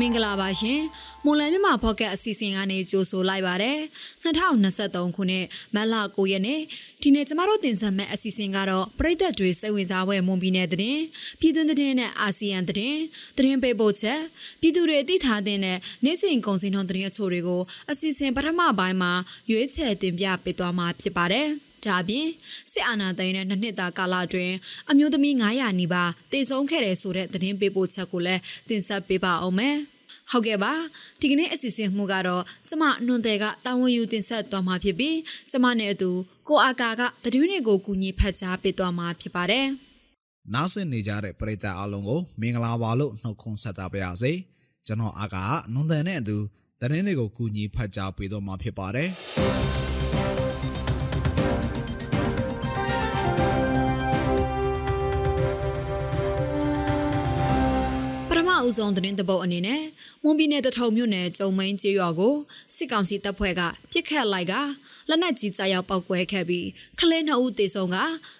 မင်္ဂလာပါရှင်မွန်လန်းမြမဖော့ကတ်အစီအစဉ်ကနေကြိုဆိုလိုက်ပါတယ်2023ခုနှစ်မတ်လ9ရက်နေ့ဒီနေ့ကျမတို့တင်ဆက်မယ့်အစီအစဉ်ကတော့ပြည်သက်တွေစိတ်ဝင်စားဖွယ်မွန်ပြည်နယ်သတင်းပြည်တွင်းသတင်းနဲ့အာဆီယံသတင်းသတင်းပေးပို့ချက်ပြည်သူတွေသိထားတဲ့နေ့စဉ်ကုန်စည်နှုန်းသတင်းအချို့တွေကိုအစီအစဉ်ပထမပိုင်းမှာရွေးချယ်တင်ပြပေးသွားမှာဖြစ်ပါတယ် ဒါပြင်စစ်အာဏာသိမ်းတဲ့နှစ်နှစ်တာကာလအတွင်းအမျိုးသမီး900နီးပါးတေဆုံးခဲ့တယ်ဆိုတဲ့သတင်းပေးပို့ချက်ကိုလည်းတင်ဆက်ပေးပါအောင်မယ်။ဟုတ်ကဲ့ပါဒီကနေ့အစီအစဉ်မှုကတော့ကျမနှွန်တဲ့ကတာဝန်ယူတင်ဆက်သွားမှာဖြစ်ပြီးကျမနဲ့အတူကိုအာကာကတတိယနေ့ကိုကူညီဖတ်ကြားပေးသွားမှာဖြစ်ပါတယ်။နားဆင်နေကြတဲ့ပရိသတ်အားလုံးကိုမင်္ဂလာပါလို့နှုတ်ခွန်းဆက်တာပါရစေ။ကျွန်တော်အာကာကနှွန်တဲ့နဲ့အတူတတိယနေ့ကိုကူညီဖတ်ကြားပေးသွားမှာဖြစ်ပါတယ်။ ဦးဆုံးသတင်းတပုတ်အနေနဲ့မွန်ပြည်နယ်တထုံမြို့နယ်ကျုံမင်းကျေးရွာကိုစစ်ကောင်စီတပ်ဖွဲ့ကပြစ်ခတ်လိုက်ကလက်နက်ကြီးကြားရောက်ပောက်ကွဲခဲ့ပြီးခလဲနှစ်ဦးသေဆုံးက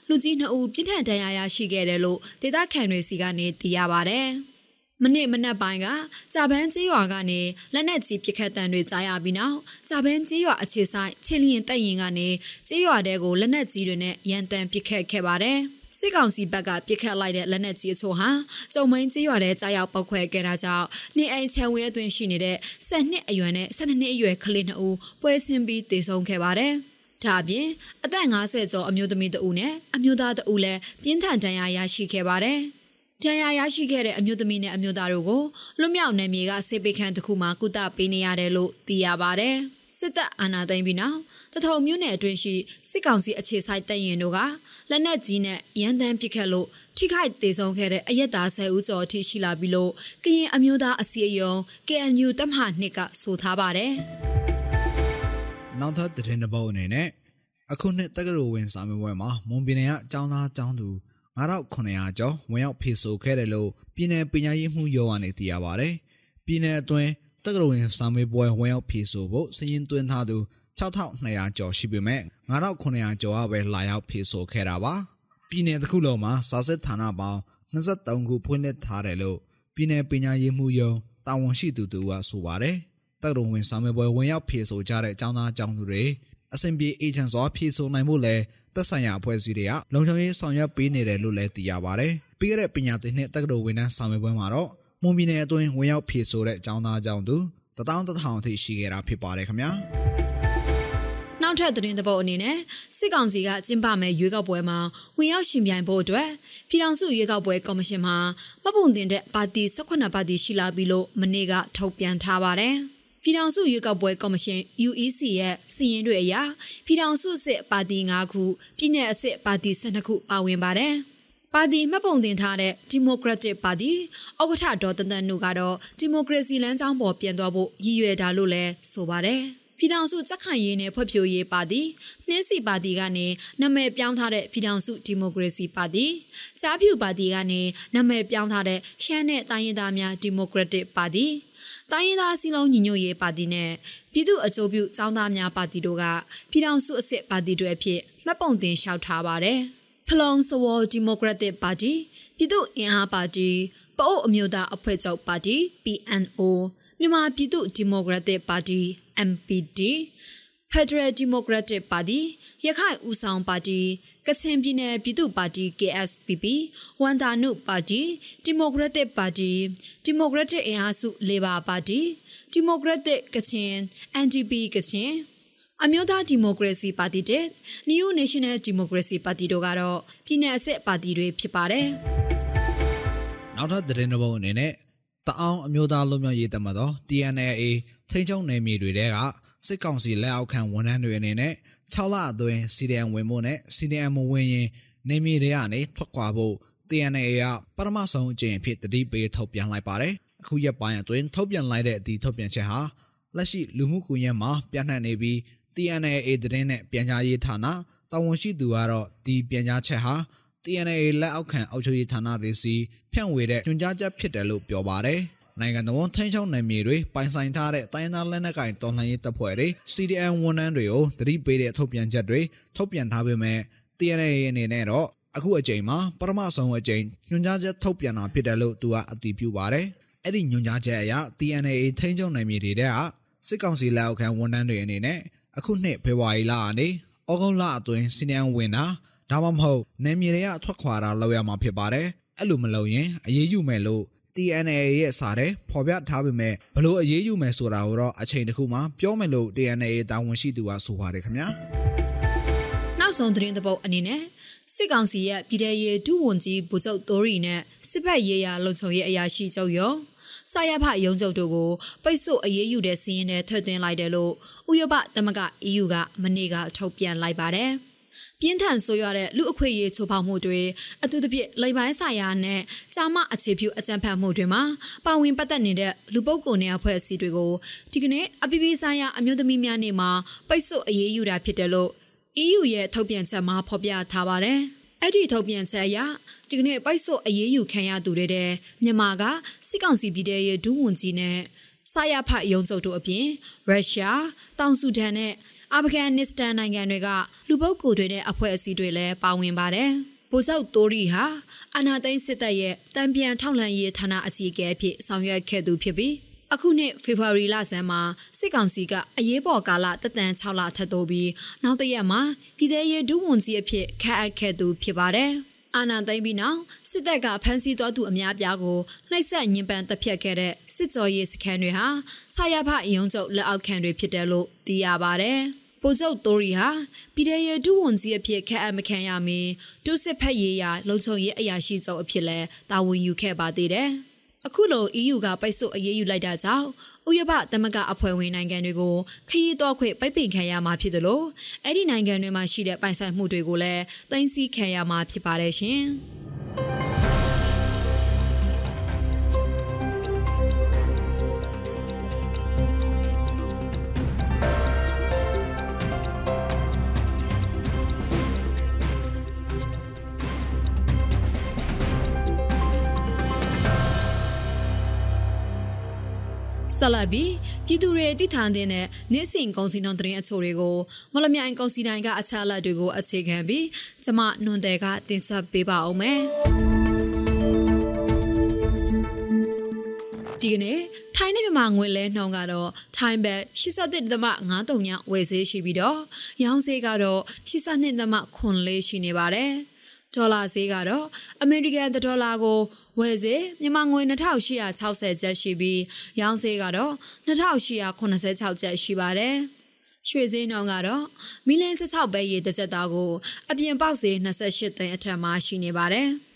လူကြီးနှစ်ဦးပြစ်ထန်ဒဏ်ရာရရှိခဲ့တယ်လို့ဒေသခံတွေစီကနေသိရပါဗျ။ မနေ့မနက်ပိုင်းကကြာပန်းကျေးရွာကနေလက်နက်ကြီးပစ်ခတ်တံတွေကြားရပြီးနောက်ကြာပန်းကျေးရွာအခြေဆိုင်ချင်းလျင်တပ်ရင်ကနေကျေးရွာတဲကိုလက်နက်ကြီးတွေနဲ့ရန်တမ်းပစ်ခတ်ခဲ့ပါတယ်။စစ်ကောင်စီဘက်ကပြစ်ခတ်လိုက်တဲ့လက်နက်ကြီးအချို့ဟာကျုံမင်းကျေးရွာထဲကြားရောက်ပောက်ခွဲခဲ့တာကြောင့်နေအိမ်ချံဝဲအတွင်းရှိနေတဲ့၁၀နှစ်အရွယ်နဲ့၁၂နှစ်အရွယ်ကလေးနှစ်ဦးပွဲဆင်းပြီးတေဆုံးခဲ့ပါတယ်။ဒါအပြင်အသက်50ကျော်အမျိုးသမီးတဦးနဲ့အမျိုးသားတဦးလည်းပြင်းထန်ဒဏ်ရာရရှိခဲ့ပါတယ်။ ဒဏ်ရာရရှိခဲ့တဲ့အမျိုးသမီးနဲ့အမျိုးသားတို့ကိုလွတ်မြောက်နယ်မြေကစေပေခန့်တစ်ခုမှာကုသပေးနေရတယ်လို့သိရပါတယ်။စစ်တပ်အာဏာသိမ်းပြီးနောက်တထုံမြို့နယ်အတွင်းရှိစစ်ကောင်စီအခြေစိုက်တပ်ရင်တို့ကလက်နက်ကြီးနဲ့ရန်တမ်းပစ်ခတ်လို့ထိခိုက်သေးဆုံးခဲ့တဲ့အရက်သား10ဦးကျော်အထိရှိလာပြီလို့ကရင်အမျိုးသားအစည်းအရုံး KNU တပ်မဟာနှစ်ကဆိုထားပါတယ်။နောက်ထပ်သတင်းတစ်ပုဒ်အနေနဲ့အခုနှစ်တက္ကသိုလ်ဝင်စာမေးပွဲမှာမွန်ပြည်နယ်ကအကြောင်းသားအကြောင်းသူ 9900ကျော်ဝင်ရောက်ဖြေဆိုခဲ့တယ်လို့ပြည်내ပညာရေးမှုရောကနေသိရပါတယ်။ပြည်내အတွင်းတက္ကသိုလ်ဝင်စာမေးပွဲဝင်ရောက်ဖြေဆိုဖို့စည်ရင်သွင်းထားသူ6200ကျော်ရှိပေမဲ့9900ကျော်ကပဲလာရောက်ဖြေဆိုခဲ့တာပါပြည်내တစ်ခုလုံးမှာစာစစ်ဌာနပေါင်း23ခုဖွင့်လှစ်ထားတယ်လို့ပြည်내ပညာရေးမှုယုံတာဝန်ရှိသူတို့ကဆိုပါတယ်တက်တော်ဝင်စာမေးပွဲဝင်ရောက်ဖြေဆိုကြတဲ့အကြောင်းသားအကြောင်းသူတွေ အစဉ်ပြေအေဂျင့်စွာဖြေဆိုနိုင်မှုလဲသက်ဆိုင်ရာအဖွဲ့အစည်းတွေကလုံခြုံရေးဆောင်ရွက်ပေးနေတယ်လို့လည်းသိရပါတယ်ပြီးခဲ့တဲ့ပညာသင်နှစ်တက်တော်ဝင်တန်းစာမေးပွဲမှာတော့မွန်ပြည်နယ်အတွင်းဝင်ရောက်ဖြေဆိုတဲ့အကြောင်းသားအကြောင်းသူတထောင်တထောင်အထိရှိခဲ့တာဖြစ်ပါတယ်ခင်ဗျာနောက်ထပ်သတင်းသဘောအနေနဲ့စစ်ကောင်စီကကျင်းပမဲ့ရွေးကောက်ပွဲမှာဝင်ရောက်ရှင်ပြိုင်ဖို့အတွက်ပြည်ထောင်စုရွေးကောက်ပွဲကော်မရှင်မှမပုံတင်တဲ့ပါတီ18ပါတီရှိလာပြီလို့မနေ့ကထုတ်ပြန်ထားပါတယ်။ ပြည်ထောင်စုရွေးကောက်ပွဲကော်မရှင် UEC ရဲ့စီရင်တွေအရပြည်ထောင်စုစစ်ပါတီ9ခုပြည်내အစစ်ပါတီ12ခုပါဝင်ပါတယ်။ပါတီမှတ်ပုံတင်ထားတဲ့ Democratic Party ဥက္ကဋ္ဌဒေါ်တန်တန်နုကတော့ဒီမိုကရေစီလမ်းကြောင်းပေါ်ပြန်သွားဖို့ရည်ရွယ်တာလို့လည်းဆိုပါတယ်။ပြည်ထောင်စုစက်ခိုင်ရေးနဲ့ဖွဲ့ဖြိုးရေးပါတီနှင်းစီပါတီကနေနာမည်ပြောင်းထားတဲ့ပြည်ထောင်စုဒီမိုကရေစီပါတီကြားဖြူပါတီကနေနာမည်ပြောင်းထားတဲ့ရှမ်းနဲ့တိုင်းရင်းသားများဒီမိုကရက်တစ်ပါတီ တိုင်းရင်းသားစီလုံးညီညွတ်ရေးပါတီနဲ့ပြည်သူ့အကျိုးပြုစောင်းသားများပါတီတို့ကပြည်ထောင်စုအစ်စ်ပါတီတွေအဖြစ်မှတ်ပုံတင်လျှောက်ထားပါတယ်ဖလုံစဝေါ်ဒီမိုကရက်တစ်ပါတီပြည်သူ့အင်အားပါတီပအို့အမျိုးသားအဖွဲ့ချုပ်ပါတီ PNO မြန်မာပြည်သူ့ဒီမိုကရက်တစ်ပါတီ MPD Federal Democratic Party ရခိုင်ဦးဆောင်ပါတီ ကချင်ပြည်နယ်ပြည်သူ့ပါတီ KSPP ဝန်တာနုပါတီဒီမိုကရက်တစ်ပါတီဒီမိုကရက်တစ်အင်အားစုလေဘာပါတီဒီမိုကရက်တစ်ကချင် NDP ကချင်အမျိုးသားဒီမိုကရေစီပါတီတဲ့ New National Democracy Party တို့ကတော့ပြည်내အစစ်ပါတီတွေဖြစ်ပါတယ်။နောက်ထပ်သတင်းတစ်ပုဒ်အနေနဲ့တအောင်အမျိုးသားလူမျိုးရေးတမတော် TNLA ထိန်းချုပ်နယ်မြေတွေကစစ်ကောင်စီလက်အောက်ခံဝန်ထမ်းတွေအနေနဲ့ 6လအတွင်း CDM ဝင်ဖို့နဲ့ CDM မဝင်ရင်နေမြေတွေကနေထွက်ခွာဖို့ TNLA ကပထမဆုံးအကြိမ်အဖြစ်တတိပေးထုတ်ပြန်လိုက်ပါတယ်။အခုရက်ပိုင်းအတွင်းထုတ်ပြန်လိုက်တဲ့အဒီထုတ်ပြန်ချက်ဟာလက်ရှိလူမှုကွန်ရက်မှာပြန့်နှံ့နေပြီး TNLA သတင်းနဲ့ပြန်ကြားရေးဌာနတာဝန်ရှိသူကတော့ဒီပြန်ကြားချက်ဟာ TNA လက်အောက်ခံအောက်ချုပ်ရေးဌာနတွေစီဖြန့်ဝေတဲ့ညွှန်ကြားချက်ဖြစ်တယ်လို့ပြောပါတယ်။ နိုင်ငံတော်ထိန်းချုပ်နယ်မြေတွေပိုင်ဆိုင်ထားတဲ့တိုင်းသားလက်နက်ကိုင်တော်လှန်ရေးတပ်ဖွဲ့တွေ CDN ဝန်ထမ်းတွေကိုတတိပေးတဲ့ထုတ်ပြန်ချက်တွေထုတ်ပြန်ထားပေမဲ့ TNA အနေနဲ့တော့အခုအချိန်မှာပထမဆုံးအကြိမ်ညွှန်ကြားချက်ထုတ်ပြန်တာဖြစ်တယ်လို့သူကအတည်ပြုပါတယ်။အဲ့ဒီညွှန်ကြားချက်အရ TNA ထိန်းချုပ်နိုင်မြေတွေတဲ့ကစစ်ကောင်စီလက်အောက်ခံဝန်ထမ်းတွေအနေနဲ့အခုနှစ်ဖေဖော်ဝါရီလကနေဩဂုတ်လအတွင်းစီနီယံဝင်တာဒါမှမဟုတ်နေမြေတွေကအထွက်ခွာတာလုပ်ရမှာဖြစ်ပါတယ်အဲ့လိုမလုပ်ရင်အရေးယူမယ်လို့ TNA ရဲ့စာတဲ့ဖော်ပြထားပေမဲ့ဘလို့အရေးယူမယ်ဆိုတာကိုတော့အချိန်တစ်ခုမှပြောမယ်လို့ TNA တာဝန်ရှိသူကဆိုပါတယ်ခင်ဗျာနောက်ဆုံးသတင်းသပုတ်အနေနဲ့စစ်ကောင်စီရဲ့ပြည်ထရေးဒုဝန်ကြီးဗိုလ်ချုပ်တိုးရီနဲ့စစ်ဘက်ရေးရာလုံခြုံရေးအရာရှိချုပ်ရောစာရဖရုံးချုပ်တို့ကိုပိတ်ဆို့အရေးယူတဲ့စီးရင်နဲ့ထွက်သွင်းလိုက်တယ်လို့ဥရောပသမဂ္ဂ EU ကမနေ့ကထုတ်ပြန်လိုက်ပါတယ်။ ပြင်းထန်ဆိုးရွားတဲ့လူအခွင့်အရေးချိုးဖောက်မှုတွေအထူးသဖြင့်လိမ်ပိုင်းဆိုင်ရာနဲ့ကြာမအခြေပြုအကြံဖတ်မှုတွေမှာပါဝင်ပတ်သက်နေတဲ့လူပုဂ္ဂိုလ်နဲ့အဖွဲ့အစည်းတွေကိုဒီကနေ့အပြည်ပြည်ဆိုင်ရာအမျိုးသမီးများနေ့မှာပိတ်ဆို့အရေးယူတာဖြစ်တယ်လို့ EU ရဲ့ထုတ်ပြန်ချက်မှာဖော်ပြထားပါတယ်။အဲ့ဒီထုတ်ပြန်ချက်အရဒီကနေ့ပိတ်ဆို့အရေးယူခံရသူတွေတဲ့မြန်မာကစစ်ကောင်စီပြည်ထရေးဒုဝန်ကြီးနဲ့စာရဖရုံးချုပ်တို့အပြင်ရုရှားတောင်ဆူဒန်နဲ့ အာဖဂန်နစ္စတန်နိုင်ငံတွေကလူပုဂ္ဂိုလ်တွေနဲ့အဖွဲ့အစည်းတွေလည်းပါဝင်ပါတယ်။ဗိုလ်ချုပ်တိုးရီဟာအနာသိန်းစစ်တပ်ရဲ့တံပြန်ထောက်လှမ်းရေးဌာနအကြီးအကဲအဖြစ်ဆောင်ရွက်ခဲ့သူဖြစ်ပြီးအခုနှစ်ဖေဖော်ဝါရီလဆန်းမှာစစ်ကောင်စီကအရေးပေါ်ကာလတက်တန်6လထပ်တိုးပြီးနောက်တရက်မှာပြည်ထောင်ရေးဒုဝန်ကြီးအဖြစ်ခန့်အပ်ခဲ့သူဖြစ်ပါတယ်။ အာဏာသိမ်းပြီးနောက်စစ်တပ်ကဖမ်းဆီးတော်သူအများပြားကိုနှိပ်စက်ညှဉ်းပန်းတပ်ဖြတ်ခဲ့တဲ့စစ်ကြောရေးစခန်းတွေဟာဆာရဖရုံးချုပ်လက်အောက်ခံတွေဖြစ်တယ်လို့သိရပါတယ်။ပိုကျုပ်တိုရီဟာပြည်ထရေးဒုဝန်ကြီးအဖြစ်ခန့်အပ်မခံရမီဒုစစ်ဖက်ရေးရာလုံခြုံရေးအရာရှိချုပ်အဖြစ်လဲတာဝန်ယူခဲ့ပါသေးတယ်။အခုလို EU ကပိတ်ဆို့အရေးယူလိုက်တာကြောင့် ဥရောပသမဂ္ဂအဖွဲ့ဝင်နိုင်ငံတွေကိုခရီးတော်ခွင့်ပိတ်ပင်ခံရမှာဖြစ်တယ်လို့အဲ့ဒီနိုင်ငံတွေမှာရှိတဲ့ပိုင်ဆိုင်မှုတွေကိုလည်းတင်စီခံရမှာဖြစ်ပါတယ်ရှင်။ ဆက်လက်ပြီးပြည်သူတွေတည်ထန်တဲ့နေ့စဉ်ကုန်စည်နှုန်းသတင်းအချို့တွေကိုမလမြိုင်ကုန်စည်တိုင်းကအချက်အလက်တွေကိုအခြေခံပြီးကျမနွန်တယ်ကတင်ဆက်ပေးပါအောင်မယ်ဒီကနေ့ထိုင်းနဲ့မြန်မာငွေလဲနှုန်းကတော့ထိုင်းဘတ်87.53ညဝယ်ဈေးရှိပြီးတော့ရောင်းဈေးကတော့82.4ရှိနေပါတယ်ဒေါ်လာဈေးကတော့အမေရိကန်ဒေါ်လာကို ဝယ်စေမြန်မာငွေ2860ကျပ်ရှိပြီးရောင်းစေကတော့2886ကျပ်ရှိပါတယ်။ရွှေစင်းနှောင်းကတော့မီလ16ပဲရေတစ်ချက်သားကို အပြင်ပေါက်စေ28သိန်းအထက်မှာရှိနေပါတယ်။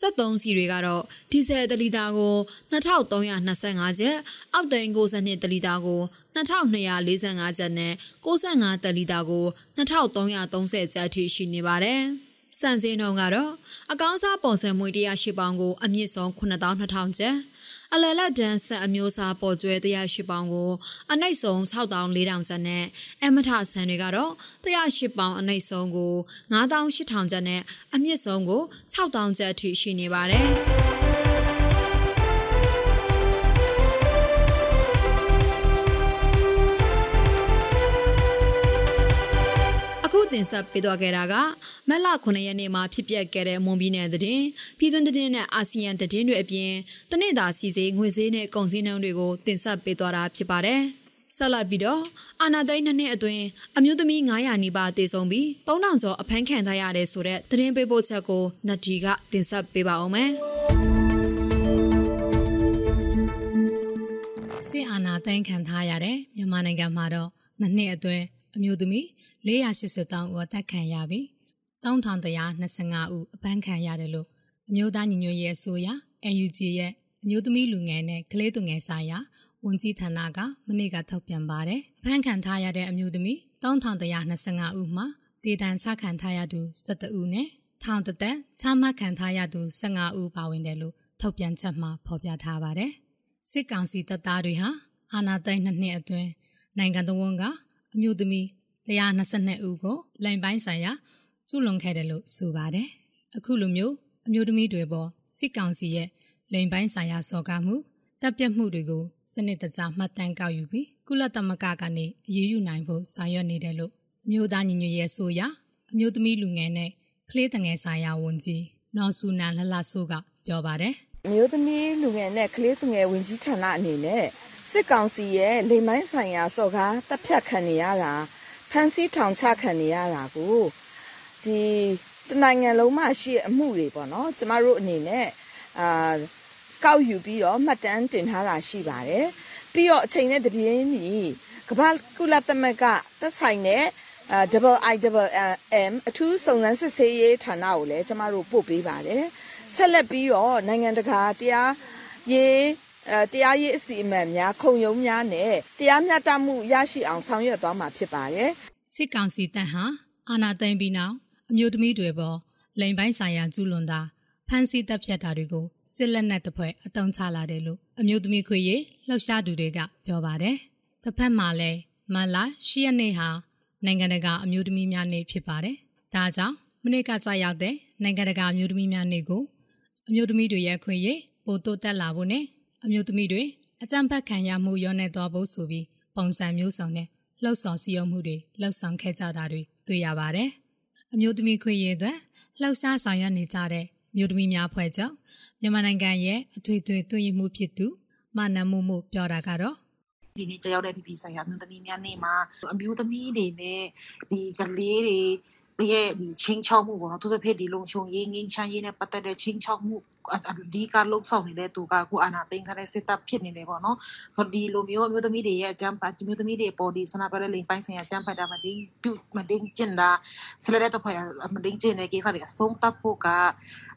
73စီတွေကတော့ဒီဇယ်တလီတာကို2325ကျပ်အောက်တိန်62တလီတာကို2245ကျပ်နဲ့65တလီတာကို2330ကျပ်ထိရှိနေပါတယ်။ စံစင်းနှုန်းကတော့အကောင်းစားပေါ်ဆံမွေ108ပေါင်ကိုအမြင့်ဆုံး9200ကျပ်အလလတ်ဒန်ဆက်အမျိုးအစားပေါ်ကျွဲ108ပေါင်ကိုအနှိမ့်ဆုံး6400ကျပ်နဲ့အမထဆန်တွေကတော့108ပေါင်အနှိမ့်ဆုံးကို9800ကျပ်နဲ့အမြင့်ဆုံးကို6000ကျပ်အထိရှိနေပါတယ်။ တင်ဆက်ပေးသွားခဲ့တာကမက်လ9ရက်နေ့မှာဖြစ်ပျက်ခဲ့တဲ့မွန်ပြည်နယ်သတင်းပြည်တွင်းသတင်းနဲ့အာဆီယံသတင်းတွေအပြင်တနေ့တာစီစေးငွေစည်းနဲ့ကုန်စည်နှုန်းတွေကိုတင်ဆက်ပေးသွားတာဖြစ်ပါတယ်။ဆက်လက်ပြီးတော့အာနာသိန်းနှစ်နှစ်အတွင်းအမျိုးသမီး900နီးပါးတေဆုံးပြီး3000ကျော်အဖမ်းခံထားရတယ်ဆိုတဲ့သတင်းပေးပို့ချက်ကိုနတ်ဒီကတင်ဆက်ပေးပါအောင်မယ်။စစ်အာဏာသိမ်းခံထားရတဲ့မြန်မာနိုင်ငံမှာတော့နှစ်နှစ်အတွင်း အမျိုးသမီး483ဦးအသက်ခံရပြီး3125ဦးအပန်းခံရတယ်လို့အမျိုးသားညီညွတ်ရေးအစိုးရ NUG ရဲ့အမျိုးသမီးလူငယ်နဲ့ကလေးသူငယ်ဆိုင်ရာဝန်ကြီးဌာနကမနေ့ကထုတ်ပြန်ပါတယ်။အဖမ်းခံထားရတဲ့အမျိုးသမီး3125ဦးမှာဒေတံချခံထားရသူ17ဦးနဲ့ထောင်တသက်ချမှတ်ခံထားရသူ15ဦးပါဝင်တယ်လို့ထုတ်ပြန်ချက်မှာဖော်ပြထားပါတယ်။စစ်ကောင်စီတပ်သားတွေဟာအာဏာသိမ်းနှစ်နှစ်အတွင်းနိုင်ငံတော်ဝန်က အမျိုးသမီး122ဦးကိုလိန်ပိုင်းဆိုင်ရာကျူးလွန်ခဲ့တယ်လို့ဆိုပါတယ်။အခုလိုမျိုးအမျိုးသမီးတွေပေါ်စစ်ကောင်စီရဲ့လိန်ပိုင်းဆိုင်ရာစော်ကားမှုတပ်ပြတ်မှုတွေကိုစနစ်တကျမှတ်တမ်းကောက်ယူပြီးကုလသမဂ္ဂကနေအရေးယူနိုင်ဖို့ဆောင်ရွက်နေတယ်လို့အမျိုးသားညီညွတ်ရေးဆိုရအမျိုးသမီးလူငယ်နဲ့ကလေးတငယ်ဆိုင်ရာဝန်ကြီးနော်ဆူနန်လှလှဆိုးကပြောပါတယ်မျိုးသမီးလူငယ်နဲ့ကလေးသူငယ်ဝင်ကြီးဌာနအနေနဲ့ စစ်ကောင်စီရဲ့လိမ်မိုင်းဆိုင်ရာစော်ကားတပ်ဖြတ်ခံနေရတာဖမ်းဆီးထောင်ချခံနေရတာကိုဒီတနိုင်ငံလုံးမှာရှိတဲ့အမှုတွေပေါ့နော်ကျမတို့အနေနဲ့အာကောက်ယူပြီးတော့မှတ်တမ်းတင်ထားတာရှိပါတယ်ပြီးတော့အချိန်နဲ့တပြေးညီကမ္ဘာကုလသမဂ္ဂသက်ဆိုင်တဲ့အာ double i double m အထူးစုံစမ်းစစ်ဆေးရေးဌာနကိုလည်းကျမတို့ပို့ပေးပါတယ်ဆက်လက်ပြီးတော့နိုင်ငံတကာတရားရေးအဲ တရားရေးအစီအမံများခုံရုံးများနဲ့တရားမျှတမှုရရှိအောင်ဆောင်ရွက်သွားမှာဖြစ်ပါတယ်စစ်ကောင်စီတပ်ဟာအာဏာသိမ်းပြီးနောက်အမျိုးသမီးတွေပေါ်လိန်ပိုင်းဆိုင်ရာကျူးလွန်တာဖမ်းဆီးတပ်ဖြတ်တာတွေကိုစစ်လက်နက်တစ်ဖွဲ့အတုံးချလာတယ်လို့အမျိုးသမီးခွေရေးလှုပ်ရှားသူတွေကပြောပါတယ်။တစ်ဖက်မှာလည်းမလာရှိရနေ့ဟာနိုင်ငံတကာအမျိုးသမီးများနေ့ဖြစ်ပါတယ်။ဒါကြောင့်မနေ့ကကြာရောက်တဲ့နိုင်ငံတကာအမျိုးသမီးများနေ့ကိုအမျိုးသမီးတွေရဲ့ခွေရေးပိုတိုးတက်လာဖို့နဲ့ အမျိုးသမီးတွေအကြံဖက်ခံရမှုရောနေသွားဖို့ဆိုပြီးပုံစံမျိုးစုံနဲ့လှုပ်ဆောင်စည်းရုံးမှုတွေလှုပ်ဆောင်ခဲ့ကြတာတွေတွေ့ရပါတယ်။အမျိုးသမီးခွေရေးအတွက်လှုပ်ရှားဆောင်ရွက်နေကြတဲ့မြို့သမီးများဖွဲ့ချုပ်မြန်မာနိုင်ငံရဲ့အထွေထွေသွေးမှုဖြစ်သူမနမှုမှုပြောတာကတော့ဒီနေ့ကြောက်တဲ့ပြည်ပြည်ဆိုင်ရာမြို့သမီးများနေ့မှာအမျိုးသမီးတွေနဲ့ဒီကလေးတွေ ရဲ့ဒီချင်းချောက်မှုပေါ့နော်သူသဖြင့်ဒီလုံခြုံရေးငင်းချမ်းရေးနဲ့ပတ်သက်တဲ့ချင်းချောက်မှုဒီကလုံဆောင်နေတဲ့သူကအခုအာနာသိန်းခတဲ့စစ်တပ်ဖြစ်နေတယ်ပေါ့နော်ဒီလိုမျိုးအမျိုးသမီးတွေရဲ့အကြမ်းဖက်မျိုးသမီးတွေပေါ်ဒီဆနာပရလိန်ပိုင်းဆိုင်ရာအကြမ်းဖက်တာမတင်းပြုမတင်းကျင်တာဆလတဲ့တော့ဖွဲ့မတင်းကျင်တဲ့ကိစ္စတွေအဆုံးသတ်ဖို့က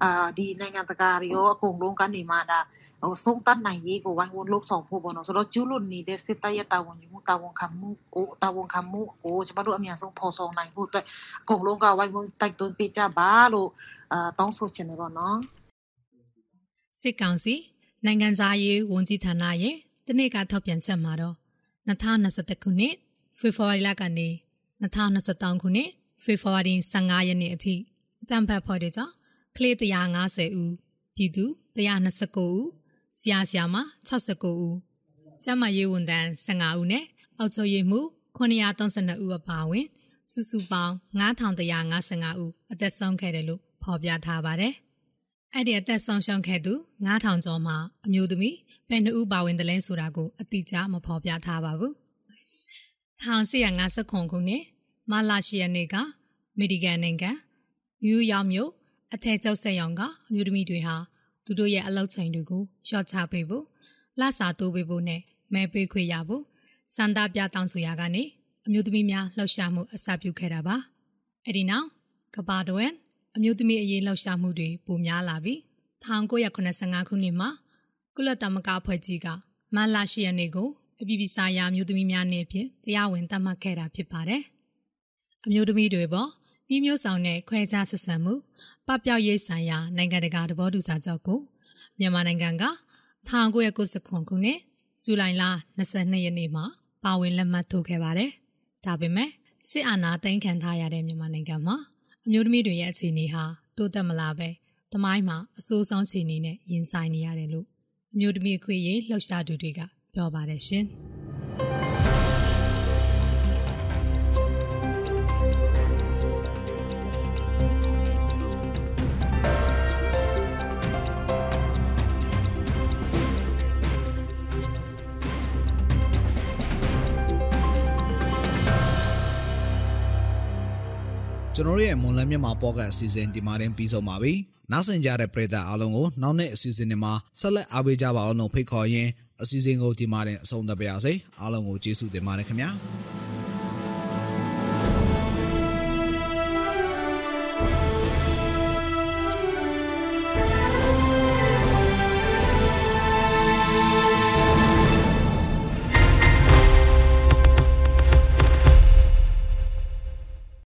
အာဒီနိုင်ငံတကာရောအကုန်လုံးကနေမှဒါ ဟိုဆုံးတတ်နိုင်ရေးကိုဝိုင်းဝန်းလှုပ်ဆောင်ဖို့ပေါ့နော်ဆိုတော့ကျူးလွန်နေတဲ့စစ်တပ်ရဲ့တာဝန်ယူမှုတာဝန်ခံမှုကိုတာဝန်ခံမှုကိုကျမတို့အမြန်ဆုံးဖော်ဆောင်နိုင်ဖို့အတွက်အကုန်လုံးကဝိုင်းဝန်းတိုက်တွန်းပေးကြပါလို့အာတောင်းဆိုချင်တယ်ပေါ့နော်စစ်ကောင်စီနိုင်ငံသားရေးဝန်ကြီးဌာနရဲ့တနေ့ကထောက်ပြန်ချက်မှာတော့2021ခုနှစ်ဖေဖော်ဝါရီလကနေ2023ခုနှစ်ဖေဖော်ဝါရီ15ရက်နေ့အထိအကြံဖတ်ဖော်တဲ့ကြောင့်ကလေး150ဦးပြည်သူ129ဦး ဆရာဆရာမ69ဦးကျမရေးဝန်ထမ်း15ဦးနဲ့အောက်ချုပ်ရေးမှု932ဦးအပါအဝင် စုစုပေါင်း9155ဦးအသက်ဆုံးခဲ့တယ်လို့ဖော်ပြထားပါတယ်။အဲ့ဒီအသက်ဆုံးရှုံးခဲ့သူ9000ကျော်မှာအမျိုးသမီးဘယ်နှဦးပါဝင်တယ်လဲဆိုတာကိုအတိအကျမဖော်ပြထားပါဘူး။1959ခုနှစ်မလာရှိယနေ့ကအမေရိကန်နိုင်ငံနယူးယောက်မြို့အထက်ကျောက်ဆက်ရောင်ကအမျိုးသမီးတွေဟာ သူတို့ရဲ့အလောက်ချိန်တွေကိုရှော့ချပေးဖို့လှစာတိုးပေးဖို့နဲ့မဲပေးခွေရဖို့စန္ဒပြတောင်းဆိုရာကနေအမျိုးသမီးများလှောက်ရှားမှုအစပြုခဲ့တာပါအဲ့ဒီနောက်ကဘာတဝဲအမျိုးသမီးအရေးလှောက်ရှားမှုတွေပိုများလာပြီး1985ခုနှစ်မှာကုလသမဂ္ဂအဖွဲ့ကြီးကမလာရှိယနေ့ကိုအပြည်ပြည်ဆိုင်ရာအမျိုးသမီးများနေ့ဖြင့်တရားဝင်သတ်မှတ်ခဲ့တာဖြစ်ပါတယ်အမျိုးသမီးတွေပေါ် ဤမျိုးဆောင်တဲ့ခွဲခြားဆက်ဆံမှုပပျောက်ရေးဆိုင်ရာနိုင်ငံတကာသဘောတူစာချုပ်ကိုမြန်မာနိုင်ငံက1999ခုနှစ်ဇူလိုင်လ22ရက်နေ့မှာပါဝင်လက်မှတ်ထိုးခဲ့ပါတယ်။ဒါပေမဲ့စစ်အာဏာသိမ်းခံထားရတဲ့မြန်မာနိုင်ငံမှာအမျိုးသမီးတွေရဲ့အခြေအနေဟာတိုးတက်မလာပဲတမိုင်းမှာအဆိုးဆုံးအခြေအနေနဲ့ရင်ဆိုင်နေရတယ်လို့အမျိုးသမီးအခွင့်အရေးလှုပ်ရှားသူတွေကပြောပါတယ်ရှင်။ ကျွန်တော်ရဲ့မွန်လန်းမြန်မာပေါ့ကတ်အစီအစဉ်ဒီမှာတင်ပြီးဆုံးပါပြီ။နောက်ဆင်ကြတဲ့ပရိသတ်အားလုံးကိုနောက်နေ့အစီအစဉ်တွေမှာဆက်လက်အားပေးကြပါအောင်လို့ဖိတ်ခေါ်ရင်းအစီအစဉ်ကိုဒီမှာတင်အဆုံးသတ်ပါရစေ။အားလုံးကိုကျေးဇူးတင်ပါတယ်ခင်ဗျာ။